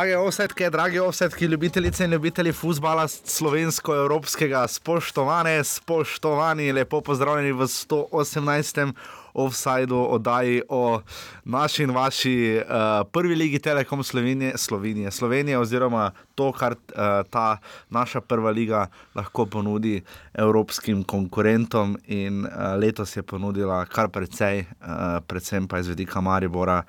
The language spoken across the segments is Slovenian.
Drage osetke, drage osetke, ljubitelice in ljubitelji futbola slovensko-evropskega, spoštovane, spoštovani, lepo pozdravljeni v 118 offsajdu, oddaji o naši in vaši uh, prvi ligi Telekom Slovenije, Slovenije, Slovenije, oziroma to, kar uh, ta naša prva liga lahko ponudi evropskim konkurentom. In uh, letos je ponudila kar precej, uh, predvsem pa iz vidika Maribora.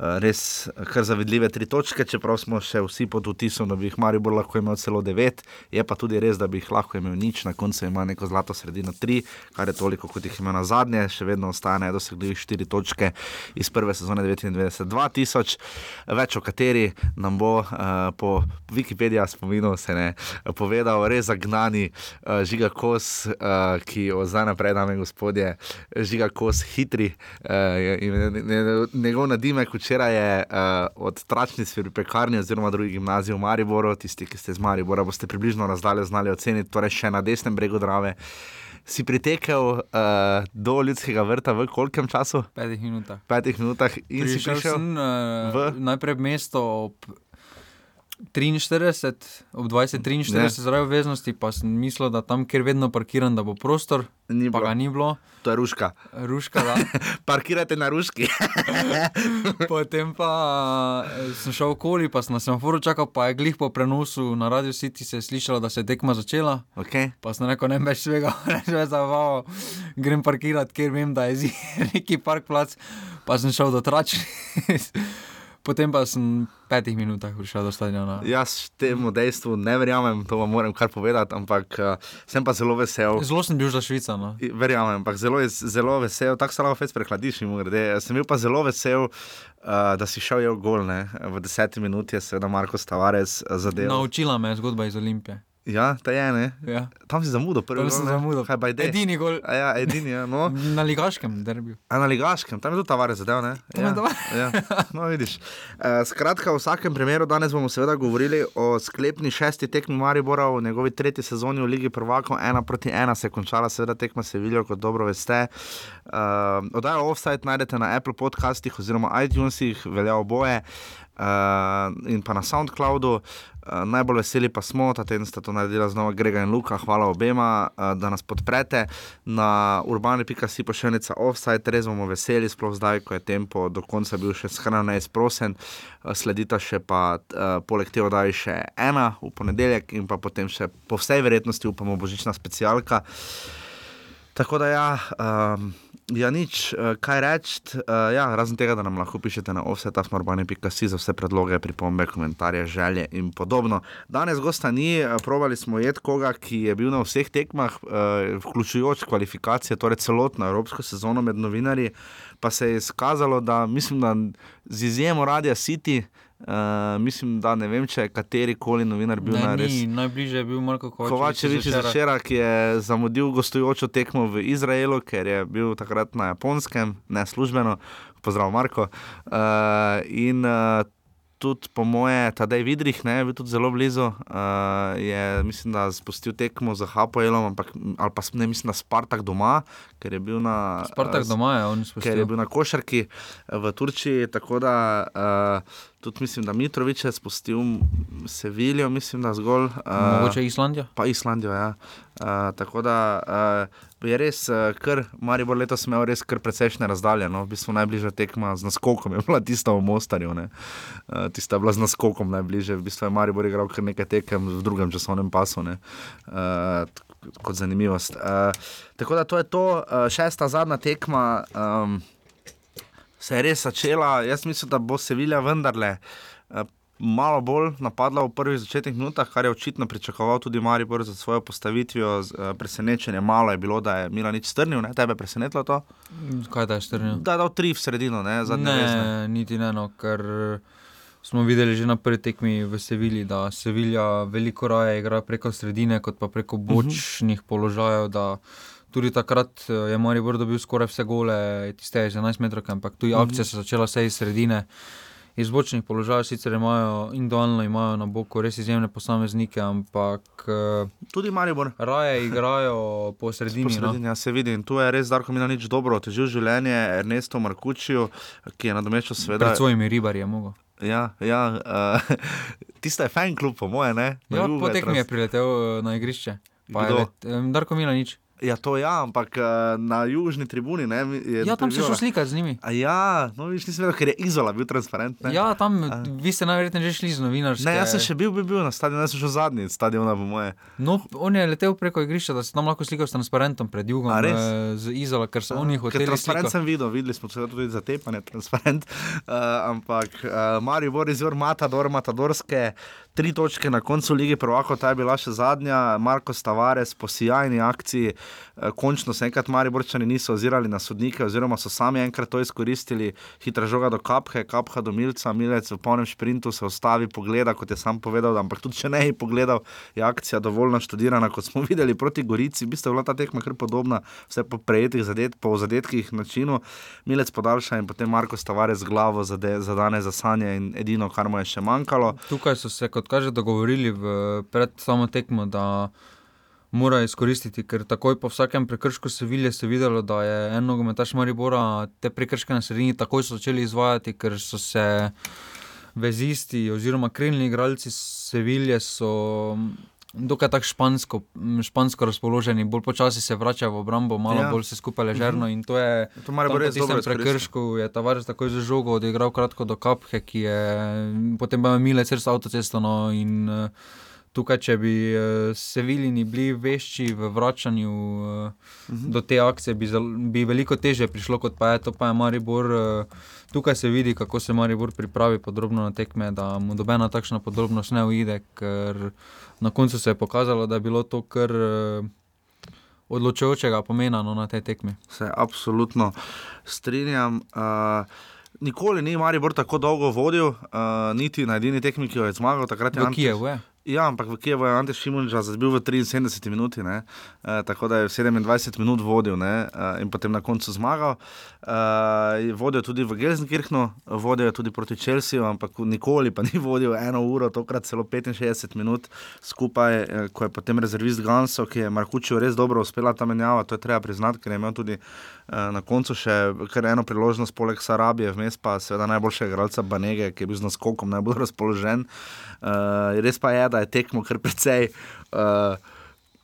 Res kar zavidljive tri točke, čeprav smo še vsi pod vtisom, da bi jih Maribor lahko imel celo devet, je pa tudi res, da bi jih lahko imel nič, na koncu ima neko zlato sredino tri, kar je toliko, kot jih ima na zadnje, še vedno ostaja nedosegljivih 4 točke iz prve sezone 99-2000, več o kateri nam bo uh, po Wikipediji spominu se ne povedal, res zagnani uh, žiga kos, uh, ki od zdaj naprej, dame in gospodje, žiga kos hitri. Uh, njegov nadimek včeraj je uh, od tračnic pri pekarni oziroma drugi gimnaziji v Mariboru, tisti, ki ste iz Maribora, boste približno razdalje znali oceniti, torej še na desnem bregu Drave si pritekel uh, do ljudskega vrta v kolkem času? Petih minutah. Petih minutah in Prišel si prišel sem, uh, v najprej mesto ob 43, ob 20-43 zaradi obveznosti, pa sem mislil, da tam, kjer vedno parkiram, da bo prostor. Ni pa ga ni bilo. To je ruška. Ruška, da. Parkirate na ruški. Potem pa eh, sem šel okoli, pa sem na semaforu čakal, pa je glih po prenosu na Radio City se slišalo, da se je tekma začela. Okay. Pa sem rekel, ne več svega, ne več zavalo, grem parkirati, ker vem, da je neki parkplac, pa sem šel do tračnic. Potem pa sem v petih minutah prišel do stadiona. Jaz temu dejstvu ne verjamem, to vam moram kar povedati, ampak uh, sem pa zelo vesel. Zelo sem bil za Švico. No? Verjamem, ampak zelo, zelo vesel, tako se lahko fez prehladiš. Sem bil pa zelo vesel, uh, da si šel v gol. Ne? V deseti minuti je seveda Marko Stavarec zadeval. Naučila me je zgodba iz Olimpije. Ja, ta je ene. Ja. Tam si zamudil, prvi gol. Zamudil. Kaj je edini gol? A ja, edini, ja. No. na ligaškem derbiju. A na ligaškem, tam je tudi tavare zadev, ne? Ja. ja. No, vidiš. Uh, skratka, v vsakem primeru danes bomo seveda govorili o sklepni šesti tekmi Maribora v njegovi tretji sezoni v Ligi prvakov. Ena proti ena se je končala, seveda tekma se vilijo, kot dobro veste. Uh, Oddajo offside najdete na Apple podcastih oziroma iTunesih, velja oboje. Uh, in pa na SoundCloudu. Uh, najbolj veseli pa smo, da sta to naredila znova Grega in Luka. Hvala obema, uh, da nas podprete na urbani.si pošiljnica offside. Res bomo veseli, sploh zdaj, ko je tempo do konca bil še skrajno neizprosen. Sledita še pa poleg tega, da je še ena v ponedeljek in pa potem še po vsej verjetnosti upamo božična specialka. Tako da ja. Um, Ja, nič, eh, kaj reči. Uh, ja, razen tega, da nam lahko pišete na offset.afmorbani.si za vse predloge, pripombe, komentarje, želje in podobno. Danes gosta ni, eh, provali smo jed koga, ki je bil na vseh tekmah, uh, vključujoč kvalifikacije, torej celotno evropsko sezono med novinarji, pa se je izkazalo, da mislim, da z izjemo Radia City. Uh, mislim, da ne vem, če je kateri koli novinar bil na res. Najbližje je bil Marko Kovačevič. Kovačevič iz Začera, ki je zamudil gostujočo tekmo v Izraelu, ker je bil takrat na japonskem, ne službeno. Pozdrav, Marko. Uh, in uh, tudi po moje, tadej vidrih, ne, bil tudi zelo blizu. Uh, je, mislim, da spustil tekmo za Hapoelom, ampak ali pa ne mislim na Spartak doma, ker je bil na. Spartak doma je. Ker je bil na košarki v Turčiji, tako da. Uh, Tudi mislim, da Mitrovič je spustil Sevilijo, mislim, da zgolj. Uh, Mogoče Islandijo. Pa Islandijo, ja. Uh, tako da uh, je res, uh, kar Maribor letos imel res kar precejšnje razdalje. No? V bistvu najbližja tekma z naskokom je bila tista v Mostarju. Uh, tista je bila z naskokom najbližje. V bistvu je Maribor igral kar nekaj tekem v drugem časovnem pasu. Uh, kot zanimivost. Uh, tako da to je to, uh, šesta zadnja tekma. Um, se je res začela. Jaz mislim, da bo Sevilja vendarle eh, malo bolj napadla v prvih začetnih minutah, kar je očitno pričakoval tudi Maribor za svojo postavitvijo. Eh, presenečenje malo je bilo, da je Mila nič strnil, ne? tebe je presenetilo to. Kaj da je strnil? Da je dal tri v sredino, ne, ne, ne niti ne, no, ker. Smo videli že na prvi tekmi v Sevilji, da Sevilja veliko raje igra preko sredine, kot pa preko mhm. bočnih uh -huh. položajev tudi takrat eh, je Maribor dobil skoraj vse gole, tiste 11 metrov, ampak tu je mhm. akcija se začela vse iz sredine. Iz bočnih položajev sicer imajo individualno, imajo na boku res izjemne posameznike, ampak eh, tudi Maribor. Raje igrajo po sredini. Po no. sredini no? ja, se vidi in tu je res Darko Mina nič dobro, težil življenje Ernesto Markučijo, ki je nadomeščal sveda. Pred svojimi ribarji je mogel. Ja, ja, uh, tista je fan klub, po moje. Ne? Na Ja, Juve potek mi je priletel na igrišče. Let, em, Darko Mila nič. Ja, to ja, ampak uh, na južni tribuni. Ne, je Ja, tam se prebivala. šel slikati z njimi. A ja, no, viš, nisem vedel, ker je izola bil transparent. Ne? Ja, tam vi ste najverjetneje že šli z novinarjem. Ne, jaz sem še bil, bil, bil na stadionu, jaz sem šel zadnji stadion, po moje. No, on je letel preko igrišča, da se tam lahko slikal s transparentom pred jugom, A res? eh, z Izola, ker so oni hoteli transparent sliko. sem videl, videli smo seveda tudi zatepanje, transparent. Uh, ampak uh, Marijo Boris, zelo Matador, Matadorske, tri točke na koncu lige prvako, ta je bila še zadnja, Marko Tavares po sjajni akciji. Uh, končno se enkrat Mariborčani niso ozirali na sodnike, oziroma so sami enkrat to izkoristili, hitra žoga do kaphe, kapha do milca, milec v polnem šprintu se ustavi, pogleda, kot je sam povedal, ampak tudi če ne bi pogledal, je akcija dovolj naštudirana, kot smo videli proti Gorici, v bistvu je bila ta tekma kar podobna, vse po prejetih zadet, po zadetkih načinu, milec podaljša in potem Marko Tavares z glavo zade, zadane za sanje in edino, kar mu je še manjkalo. Tukaj so se, kot kaže, dogovorili pred samo tekmo, da mora izkoristiti, ker takoj po vsakem prekršku Sevilje se je videlo, da je en nogometaš Maribora te prekrške na sredini takoj so začeli izvajati, ker so se vezisti oziroma krilni igralci Sevilje so dokaj tako špansko, špansko razpoloženi, bolj počasi se vračajo v obrambo, malo Ja. bolj se skupaj ležerno in to je To Tam po res dobro izkoristil. prekršku je Tavares takoj za žogo odigral kratko do kaphe, ki je potem pa je Milec res avtocesto. No, in uh, tukaj, če bi uh, Seviljini bili vešči v vračanju uh, Mhm. do te akcije, bi, bi veliko teže prišlo, kot pa je to, pa je Maribor. Uh, tukaj se vidi, kako se Maribor pripravi podrobno na tekme, da mu dobena takšna podrobnost ne uide, ker na koncu se je pokazalo, da je bilo to kar. Uh, Odločujočega pomena no, na tej tekmi. Se absolutno strinjam. Uh, nikoli ni Maribor tako dolgo vodil, uh, niti na edini tekmi, ki jo je zmagal. Takrat je V Ante- Kijevu je. Ja, ampak v Kijevu je Ante Šimunča zabil v 73 minuti, ne? e, tako da je 27 minut vodil ne? e, in potem na koncu zmagal. E, vodil je tudi v Gelsenkirchnu, vodil je tudi proti Čelsiju, ampak nikoli pa ni vodil eno uro, tokrat celo 65 minut skupaj, e, ko je potem rezervist Ganso, ki je Markučil res dobro uspela ta menjava, to je treba priznati, ker je imel tudi e, na koncu še kar eno priložnost, poleg Sarabije, vmes pa seveda najboljšega igralca Banege, ki je bil z naskokom najbolj razpoložen. E, res pa je, da je tekmo kar precej. Uh,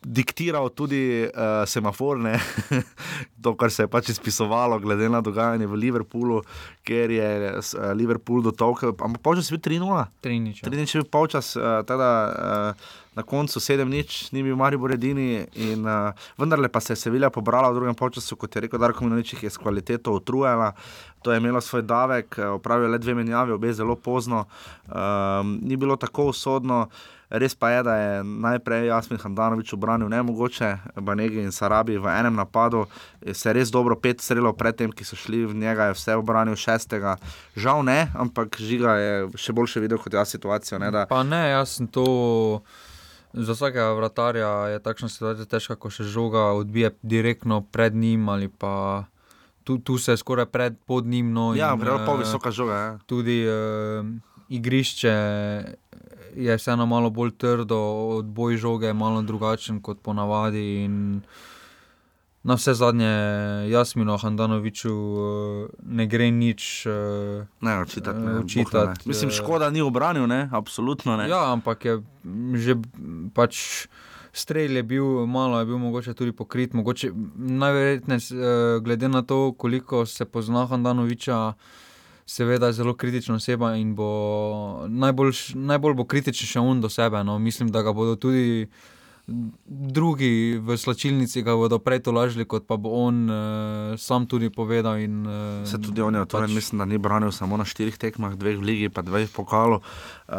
Diktiral tudi uh, semafor, ne? to, kar se je pač izpisovalo, glede na dogajanje v Liverpoolu, ker je uh, Liverpool dotolkel, ampak počas je bil 3-0. Trinič. 3-0 je bil polčas, uh, teda, uh, na koncu 7-0, ni bil Maribor edini, in uh, vendarle pa se je Sevilla pobrala v drugem polčasu, kot je rekel Darko Minonič, jih je s kvaliteto utrujala. To je imelo svoj davek, eh, opravil le dve menjavi, obe zelo pozno, um, ni bilo tako usodno. Res pa je, da je najprej Jasmin Handanovič obranil nemogoče, Banegi in Sarabi v enem napadu, se je res dobro pet strelov pred tem, ki so šli v njega, je vse obranil šestega. Žal ne, ampak žiga je še boljše videl kot jaz situacijo. Ne, da, Pa ne, jaz sem to. Za vsakega vratarja je takšna situacija težka, ko se žoga odbije direktno pred njim ali pa tu, tu se je skoraj pred pod njim. No, ja, in, pol eh, visoka žoga. Ja. Tudi uh, igrišče je vseeno malo bolj trdo, odboj žoge je malo drugačen kot ponavadi. In na vse zadnje, Jasmino Handanoviču uh, ne gre nič. Uh, Ne, očitati. Ne, Eh, očitati ne. Mislim, eh, škoda ni obranil, ne, absolutno ne. Ja, ampak je že pač. Strelj je bil, malo je bil mogoče tudi pokrit, mogoče najverjetneje, eh, glede na to, koliko se pozna Handanoviča, seveda je zelo kritična oseba in bo najbolj, najbolj bo kritičen še on do sebe. No. Mislim, da ga bodo tudi drugi v slačilnici ga bodo prej tolažili, kot pa bo on uh, sam tudi povedal. In, uh, Se tudi on je torej, pač- mislim, da ni branil samo na štirih tekmah, dveh v Ligi, pa dveh v pokalu, uh,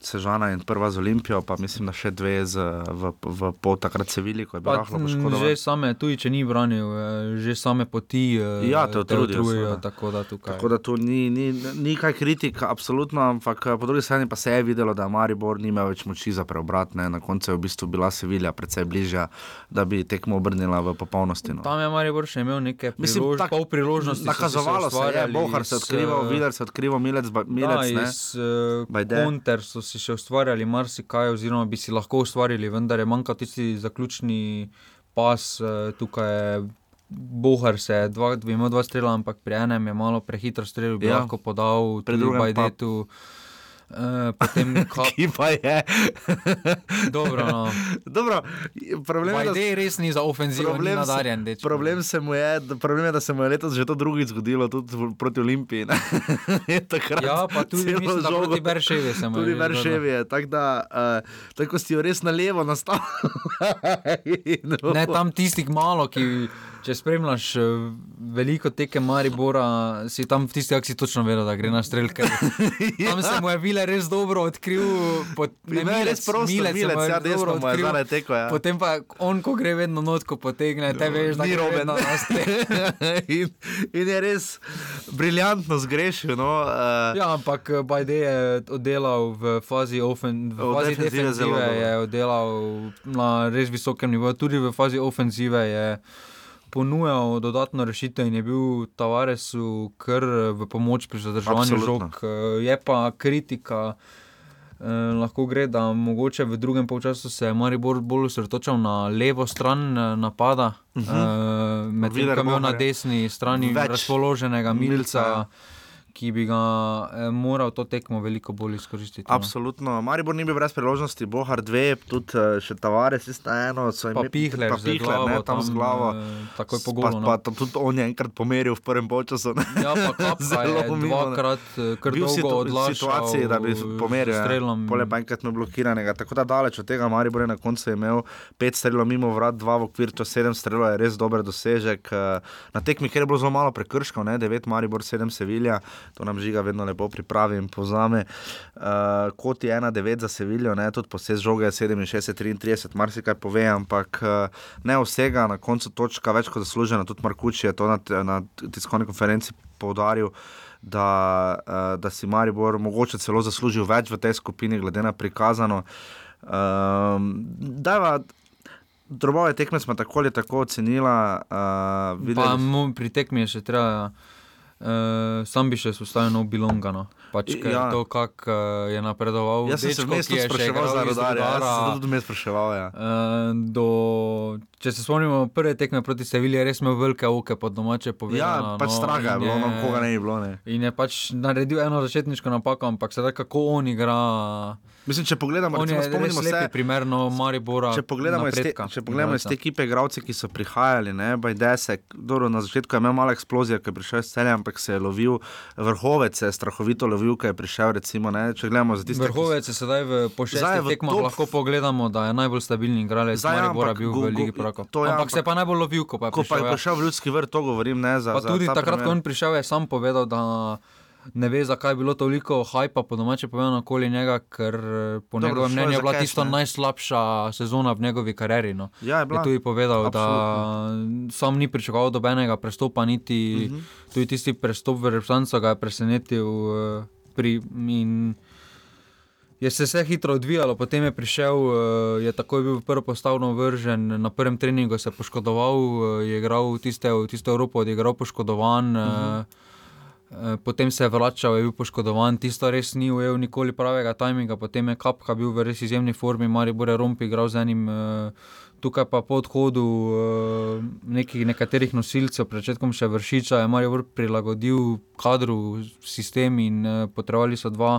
Sežana in prva z Olimpijo, pa mislim, da še dve z, v, v pol takrat Sevili, ko je bil Pa, rahlo m, poškodovan. že same, tudi če ni branil, eh, že same poti eh, Ja, te utrudijo, seveda. tako da tukaj. Tako da tu ni, ni, ni kaj kritika, absolutno, ampak eh, po drugi strani pa se je videlo, da Maribor nima več moči za preobrat. Ne. Na koncu je v bistvu bila Sevilja precej bližja, da bi tekmo obrnila v popolnosti. No. Tam je Maribor še imel Mislim, prilož, tak- pol priložnosti. Nakazovalo se je, ustvarjali Bohar se je odkrival, eh, Vidar se je odkrival, Milec, ba- Milec da, ne. iz uh, Bajde. Konter so si še ustvarjali marsikaj, oziroma bi si lahko ustvarili, vendar je manjkal tisti zaključni pas, uh, tukaj je Bohar se je dva, imel dva strela, ampak pri enem je malo prehitro strelil, bi Ja. lahko podal Pri drugem pa- Bajdetu. Uh, potem, ka, Ki pa je. dobro, no. Dobro, problem je, da Bajde res ni za ofenzivo, Problem nadarjen. dečko. Problem, se mu je, problem je, da se mu je letos že to drugič zgodilo, tudi proti Olimpiji. Ja, pa tudi mislim, žogo- proti Berševi Tudi. Berševi je, tako da uh, tako si jo res na levo nastavil. Ne, tam tistih malo, ki če spremljaš eh, veliko teke Maribora, si tam v tisti akciji točno vedel, da gre na strelke. Tam se mu je bile res dobro odkril, pot, Ne, ne, res prosto, milec, mu je ja, desno mu je zdaj teko. Ja. Potem pa on, ko gre vedno not, ko potegne, te veš, da Ni vedno na strelke. in, in je res briljantno zgrešil. No, uh, Ja, ampak eh, Bajde je oddelal v fazi, ofen, v fazi defenzive je oddelal na res visokem nivoju, tudi v fazi ofenzive je ponujal dodatno rešitev in je bil Tavaresu kar eh, v pomoč pri zadrževanju žog. Eh, Je pa kritika. Eh, lahko gre, da mogoče v drugem polčasu se je Maribor bolj osredotočal na levo stran eh, napada, uh -huh. eh, medtem ko je imel na desni strani Več razpoloženega milca, milca. Ki bi ga eh, moral to tekmo veliko bolj izkoristiti. no. Absolutno. Maribor ni bil brez priložnosti, Bohar dve, tudi eh, še Tavares, ista eno. so imeli- Pihler, pa z Pihler, glavo, ne, tam z glavo. eh, takoj po Pa, golu. pa No. tam tudi on je enkrat pomeril v prvem ne. Ja, pa Kapka Zelo je ne. dvakrat eh, kar Bil si v odlašal situaciji, da bi pomeril. Ja. strelom. Pole pa enkrat imel blokiranega. Tako da daleč od tega, Maribor je na koncu imel pet strelov mimo vrat, dva v okviru, to sedem strelov je res dober dosežek. Eh, Na tekmi, ker je bilo zelo malo prekrškov, ne, devet Maribor, sedem Sevilja, to nam žiga vedno lepo pripravi in povzame. Uh, kot je 1-9 za Seviljo, ne, tudi posebej žoge je 67-33, marsikaj pove, ampak eh, ne vsega, na koncu točka več kot zaslužena, tudi Markuči je to na, na tiskovni konferenci poudaril. Da, uh, da si Maribor mogoče celo zaslužil več v tej skupini, glede na prikazano. Um, dajva, drobove tekme smo tako ali tako ocenila. Uh, Pa videli, mu pri tekmi je še treba, uh, sam bi še ustavil nov bilonga. No. Pač, ker Ja. ja. to, kako uh, je napredoval, jaz sem se dečko, vmes ki tudi je spraševal za iz rodarja. Jaz Rudara, sem se tudi vmes spraševal. Ja. eh, do, če se spomnimo prve tekme proti Sevilji, je res imel velike oke pod domače Ja, povedano. pač no, straga je bilo, no, koga ne bi bilo. Ne. In je pač naredil eno začetniško napako, ampak sedaj kako on igra. Mislim, če pogledamo, je recimo, spomnimo lepi se. no, Maribora. Če pogledamo, iz te, napredka če pogledamo iz te igralca. ekipe, igralce, ki so prihajali, ne, Bajdesek, dobro, na začetku je imel malo eksplozijo, ker je prišel iz celja, ampak se je lovil, vrhovec se je strahovito lovil, ker je prišel, recimo, ne, če gledamo za tiste, Vrhovec je sedaj v po Zdaj je šestih v tekmah top- lahko pogledamo, da je najbolj stabilni igralec Zdaj, ampak bil go- v go- Ligi prvakov. to ja, Ampak se je ampak- pa najbolj lovil, ko pa je ko pa je prišel. ja. prišel v ljudski vrt, to govorim, ne, za, Pa za tudi ta takrat, primer. ko je prišel, je sam povedal, da ne ve, zakaj je bilo toliko hajpa po domače povedano okoli njega, ker eh, po Dobro, njegovem je mnenju je bila cash, tisto ne. najslabša sezona v njegovi karieri. No. Ja, je Je bila. tudi povedal, Absolutno. da sam ni pričakoval dobenega prestopa, niti uh Mhm. -huh. tudi tisti prestop v reprezentanco ga je presenetil. eh, Pri, in je se vse hitro odvijalo, potem je prišel, eh, je takoj bil prvo postavno vržen, na prvem treningu se je poškodoval, je igral tiste, tiste Evropo, odigral poškodovan. Uh -huh. Potem se je vračal, je bil poškodovan, tisto res ni ujel nikoli pravega tajminga, potem je Kapka bil v res izjemni formi, Maribor je Rompi igral z enim, eh, tukaj pa po odhodu eh, nekih nekaterih nosilcev, pred začetkom še vršiča, je Maribor prilagodil kadru, sistem in eh, potrebovali so dva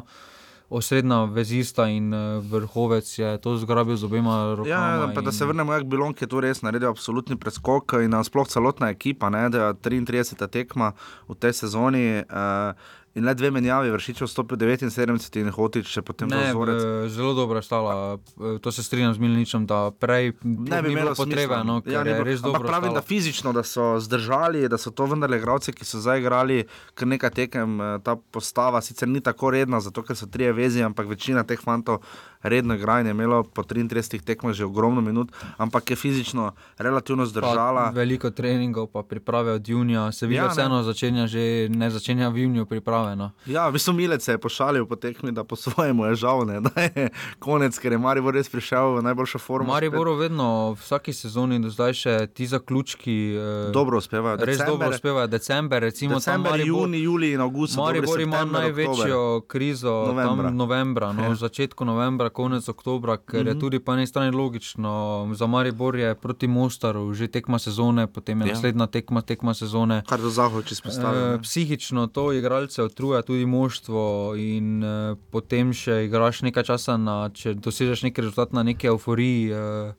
osrednja vezista in uh, vrhovec je to zgrabil z obema rokama. Ja, pa da se vrnemo, jak Bilon, ki je tu res naredil absolutni preskok in nasploh celotna ekipa, ne, da je 33. tekma v tej sezoni. Uh, In le dve menjavi, vršič vstopil 79 in hotič še potem Ne, dozorec. v- zelo dobro je stala, eh, to se strinjam z Milničem, da prej Ne bi imelo potrebe, smisla. no, Ja, ni je dobro. pravim, da stala. fizično, da so zdržali, da so to vendarle igralci, ki so zdaj igrali kar nekaj tekem. eh, Ta postava sicer ni tako redna, zato ker so trije vezi, ampak večina teh fantov redno igra in je imelo po 33 tekmah že ogromno minut, ampak je fizično relativno zdržala. Pa veliko treningov, pa priprave od junija. Seveda Ja, ja, ne. vseeno začenja že, ne začenja v juniju priprave. No. Ja, v bistvu Milec se je pošalil po tekmi, da po svojemu je žal, ne, da je konec, ker je Maribor res prišel v najboljšo formo. Maribor vedno v vsaki sezoni do zdaj še ti zaključki. Eh, dobro uspevajo. Res december, dobro uspevajo. December, recimo, december Maribor, juni, juli in august. Maribor ima največjo oktober. krizo novembra. tam novembra, no, ja. začetku novembra, konec oktobra, ker mm -hmm. je mhm. tudi po eni strani logično. Za Maribor je proti Mostaru že tekma sezone, potem je ja. naslednja tekma, tekma sezone. Kar do zahoda, če spostavljamo. E, psihično to igralce utruja tudi moštvo in e, potem še igraš nekaj časa, na, če dosežeš neki rezultat na neki euforiji. E,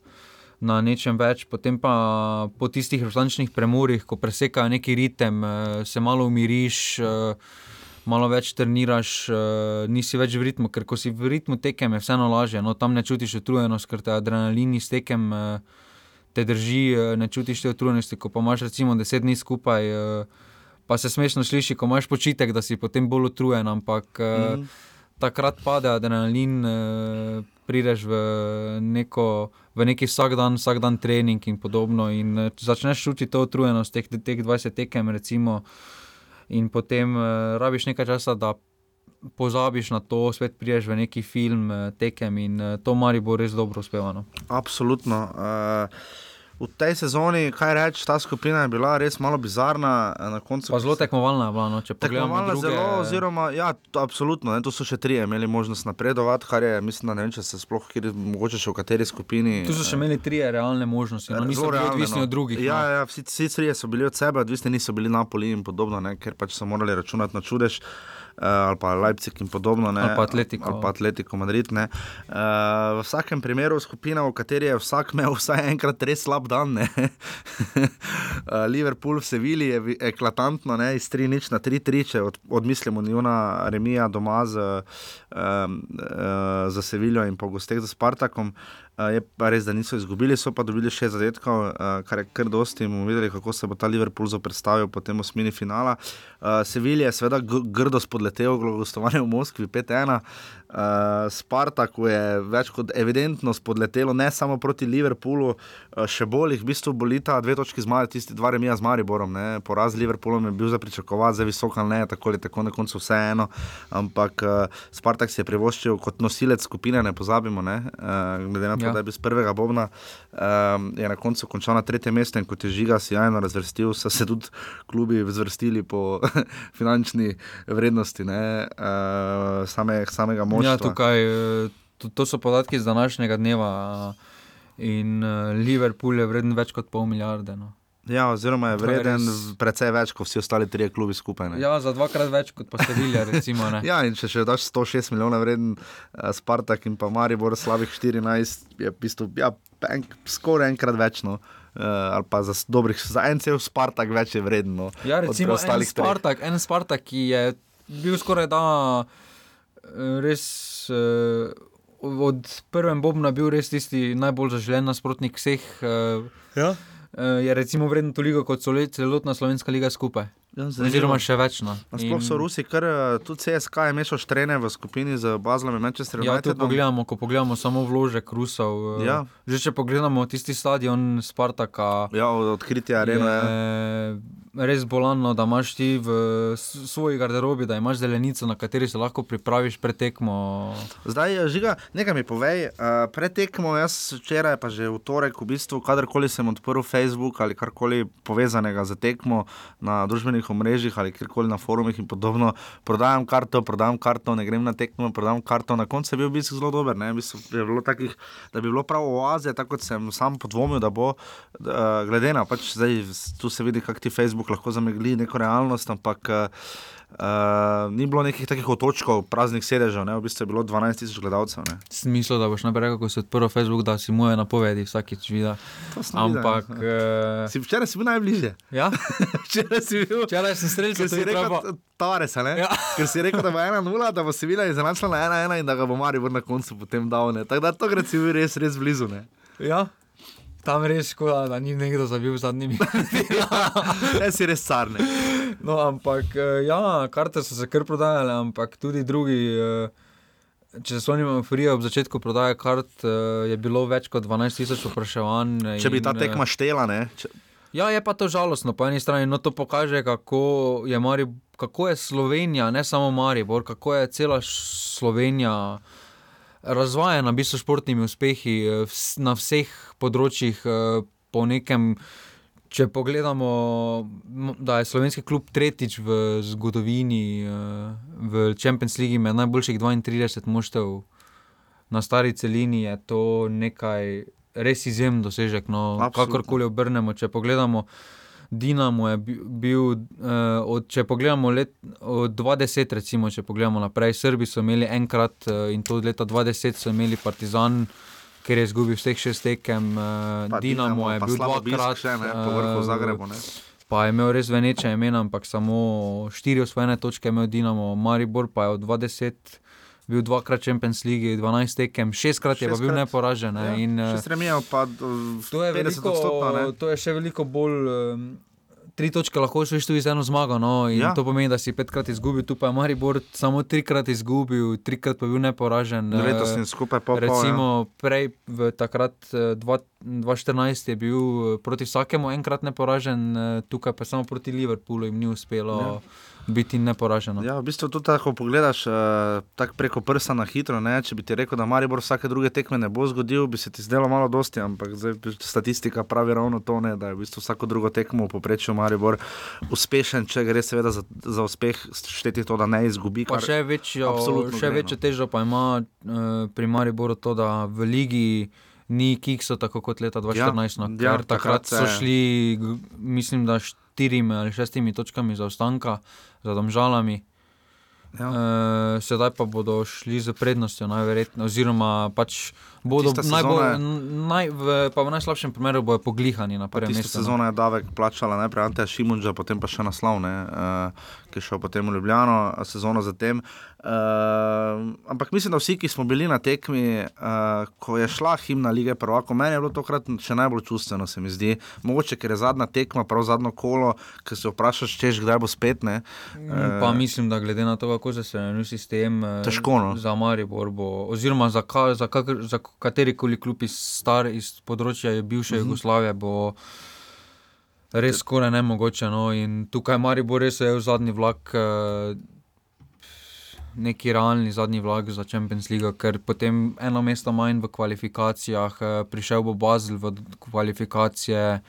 Na nečem več, potem pa po tistih resničnih premorih, ko presekajo neki ritem, se malo umiriš, malo več treniraš, nisi več v ritmu, ker ko si v ritmu tekem, je vseeno lažje. No, tam ne čutiš utrujenost, ker te adrenalin iz tekem te drži, eh, ne čutiš te utrujenosti. Ko pa imaš recimo deset dni skupaj, eh, pa se smešno sliši, ko imaš počitek, da si potem bolj utrujen, ampak mm. takrat pade adrenalin, prideš v, neko, v neki vsak dan, vsak dan trening in podobno. In začneš čutiti to utrujenost teh, teh 20 tekem, recimo, in potem uh, rabiš nekaj časa, da. Pozabiš na to, spet priješ v neki film, tekem in to mari bo res dobro uspevano. Absolutno. Uh v tej sezoni, kaj reči, ta skupina je bila res malo bizarna. Pa zelo tekmovalna je bila. No, tekmovalna druge... zelo, oziroma, ja, to, absolutno. Ne, to so še tri, imeli možnost napredovati, kar je, mislim, da ne vem, če se sploh, kjer, mogoče še v kateri skupini. Tu so še imeli tri realne možnosti, no, niso bili odvisni no. od drugih. Ja, no. ja, vsi, vsi trije so bili od sebe, odvisni niso bili Napoli in podobno, ne, ker pač so morali računati na čudež. Uh, ali pa Leipzig in podobno, ne, ali pa Atletico, ali pa Atletico Madrid. Uh, v vsakem primeru, skupina, v kateri je vsak imel vsaj enkrat res slab dan. uh, Liverpool v Sevilji je eklatantno, ne, iz 3 nič na 3-3, če od, odmislimo Njuna Remija doma z, uh, za Seviljo in po gosteh za Spartakom. Uh, je pa res, da niso izgubili, so pa dobili še zadetkov, uh, kar je kar dosti. bomo videli, kako se bo ta Liverpool predstavil po tem osmini finala. Uh, Sevilje je seveda grdo spodletel, gostovanje v Moskvi 5-1. Uh, Spartaku je več kot evidentno spodletelo, ne samo proti Liverpoolu, uh, še bolj jih v bistvu bolita dve točki zmaga, tisti dva remija z Mariborom. Ne. Poraz z Liverpoolom je bil za pričakovati, zdaj visoko ali ne, tako ali tako na koncu vseeno. Ampak uh, Spartak si je privoščil kot nosilec skupine, ne pozabimo, ne. Uh, glede na to, ja. da je bil z prvega Bobna, um, je na koncu končal na tretjem mestu in kot je žiga sjajno razvrstil, so se tudi klubi zvrstili po finančni vrednosti ne, uh, same, samega moža. Ja, tukaj, eh, to, to so podatki iz današnjega dneva. In uh, Liverpool je vreden več kot pol milijarde. No. Ja, oziroma je vreden res... precej več kot vsi ostali trije klubi skupaj. Ne. Ja, za dvakrat več kot pa Sevilja. Recimo, ja, in če še daš 106 milijonov vreden uh, Spartak in pa Maribor slabih 14, je v bistvu ja, en, skoraj enkrat več. No. Uh, ali pa za, dobrih, za en cel Spartak več je vredno. Ja, recimo, en Spartak, en Spartak, ki je bil skoraj da res uh, od prvega Bobna bil res tisti najbolj zaželen nasprotnik vseh. Uh, ja. uh, je recimo vreden toliko kot celotna slovenska liga skupaj. Ja, Oziroma še več. No. Sploh so Rusi, kar tudi CSK je mešal štrene v skupini z Bazlom in Manchester ja, United. Ja, pogledamo, ko pogledamo samo vložek Rusov. Ja. Že če pogledamo tisti stadion Spartaka. Ja, od odkritja arene. Je, res bolano, da imaš ti v svoji garderobi, da imaš zelenico, na kateri se lahko pripraviš pred tekmo. Zdaj, eh, žiga, nekaj mi povej. Uh, pred tekmo, jaz včeraj, pa že v torek, v bistvu, kadarkoli sem odprl Facebook ali karkoli povezanega z tekmo na družbenih omrežjih ali kjerkoli na forumih in podobno, prodajam karto, prodajam karto, ne grem na tekmo, prodajam karto. Na koncu je bil v bistvu zelo dober. Bistvu je bilo takih, da bi bilo prav oaze, tako kot sem sam podvomil, da bo, uh, glede na pač zdaj tu se vidi, kak ti Facebook Facebook lahko zamegli neko realnost, ampak uh, ni bilo nekih takih otočkov, praznih sedežev, ne? v bistvu je bilo 12 tisoč gledalcev. Smisel, da boš naprej, ko si odprl Facebook, da si moje napovedi vsakeč videl. Ampak. Uh... Si včeraj si bil najbližje. Ja? včeraj si bil. Včeraj sem streljal, da si rekel, Tavares, ja. ker si rekel, da bo 1-0, da bo si videl izenačila na 1-1 in da ga bo Marijo na koncu potem dal. Tako da to gre si bil res, res blizu. Ne? Ja. Tam res škoda, da ni nekdo zabil zadnjimi. Ne, si res carne. No, ampak eh, ja, karte so se kar prodajale, ampak tudi drugi. Eh, če se spomnimo, Frija ob začetku prodaje kart, eh, je bilo več kot 12 tisoč vprašanj. Če bi ta tekma štela, ne? Če... Ja, je pa to žalostno po eni strani. No, to pokaže, kako je Mari kako je Slovenija, ne samo Maribor, kako je cela Slovenija razvajena, v bistvu športnimi uspehi eh, na vseh področjih, eh, po nekem. Če pogledamo, da je slovenski klub tretjič v zgodovini eh, v Champions League med najboljših 32 moštev na stari celini, je to nekaj res izjemen dosežek. No, kakorkoli obrnemo, če pogledamo. Dinamo je bil, uh, od, če pogledamo let, od 20, recimo, če pogledamo naprej, Srbi so imeli enkrat uh, in to od leta 20 so imeli Partizan, ker je izgubil vseh šest tekem. Uh, Dinamo je bil dvakrat, še ne, po vrhu Zagrebu. Ne. Pa je imel res veneče imena, ampak samo štiri osvojene točke je imel Dinamo, Maribor pa je od 20 bil dvakrat Champions League, 12 tekem, šestkrat je bil neporažen. Ne? Ja, in, stremijo pa to je 50 odstotkov. To je še veliko bolj. Um, Tri točke lahko šliš tudi z eno zmago, no, in ja. to pomeni, da si petkrat izgubil, tu pa je Maribor samo trikrat izgubil, trikrat pa bil neporažen. Letos je skupaj po pol. Recimo, ja. prej, v takrat 2014 je bil proti vsakemu enkrat neporažen, tukaj pa samo proti Liverpoolu jim ni uspelo. Ja biti neporažen. Ja, v bistvu tudi tako pogledaš, uh, tako preko prsta na hitro. Ne? Če bi ti rekel, da Maribor vsake druge tekme ne bo zgodil, bi se ti zdelo malo dosti, ampak zdaj, statistika pravi ravno to, ne? da je v bistvu vsako drugo tekmo v poprečju Maribor uspešen, če gre seveda za, za uspeh, šteti to, da ne izgubi. Pa še večjo, še no. večjo težo pa ima uh, pri Mariboru to, da v ligi. Ni kikso tako kot leta 2014, ja, no, ja, takrat, takrat so šli, mislim, da štirimi ali šestimi točkami zaostanka za domžalami. Ja. Uh, sedaj pa bodo šli z prednostjo, najverjetneje, oziroma pač bodo najbolj, naj, v, v najslabšem primeru bojo poglihani na prvem mestu. No. Sezona je davek plačala najprej Ante Šimunča, potem pa še naslov, uh, ki je šel potem v Ljubljano, sezono zatem. Uh, ampak mislim, da vsi, ki smo bili na tekmi, uh, ko je šla himna lige prvako, meni je bilo tokrat še najbolj čustveno, se mi zdi. Mogoče, ker je zadnja tekma, prav zadnjo kolo, ki se vprašaš, češ kdaj bo spet. Ne? Uh, pa mislim, da glede na to, kako se je sistem težko, no? za Maribor, bo, oziroma za, ka, za, ka, za kateri koli klub iz star iz področja bivše uh mhm. -huh. Jugoslavije, bo res skoraj ne mogoče. No? Tukaj Maribor res je v zadnji vlak. Uh, neki realni zadnji vlak za Champions League, ker potem eno mesto manj v kvalifikacijah, eh, prišel bo Basel v kvalifikacije.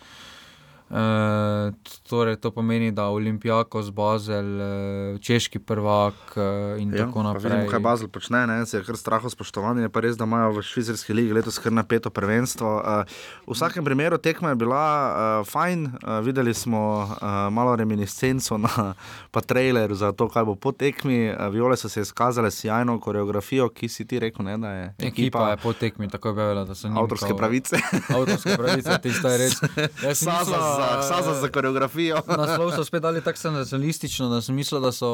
Uh, torej, to pomeni, da Olimpijako z Bazel, uh, češki prvak uh, in ja, tako naprej. Vidimo, kaj Bazel počne, ne? se je kar straho spoštovanje. Je pa res, da imajo v švicarski ligi letos kar napeto prvenstvo. Uh, v vsakem primeru tekma je bila uh, fajn, uh, videli smo uh, malo reminiscenco na traileru za to, kaj bo po tekmi. Uh, Viole so se izkazale sjajno koreografijo, ki si ti rekel, ne, da je. Ekipa, ekipa je po tekmi tako bila, da so njihove avtorske pravice. avtorske pravice, tisto je res. za, Saza za koreografijo. Naslov so spet dali tako sensacionalistično, da sem mislil, da so.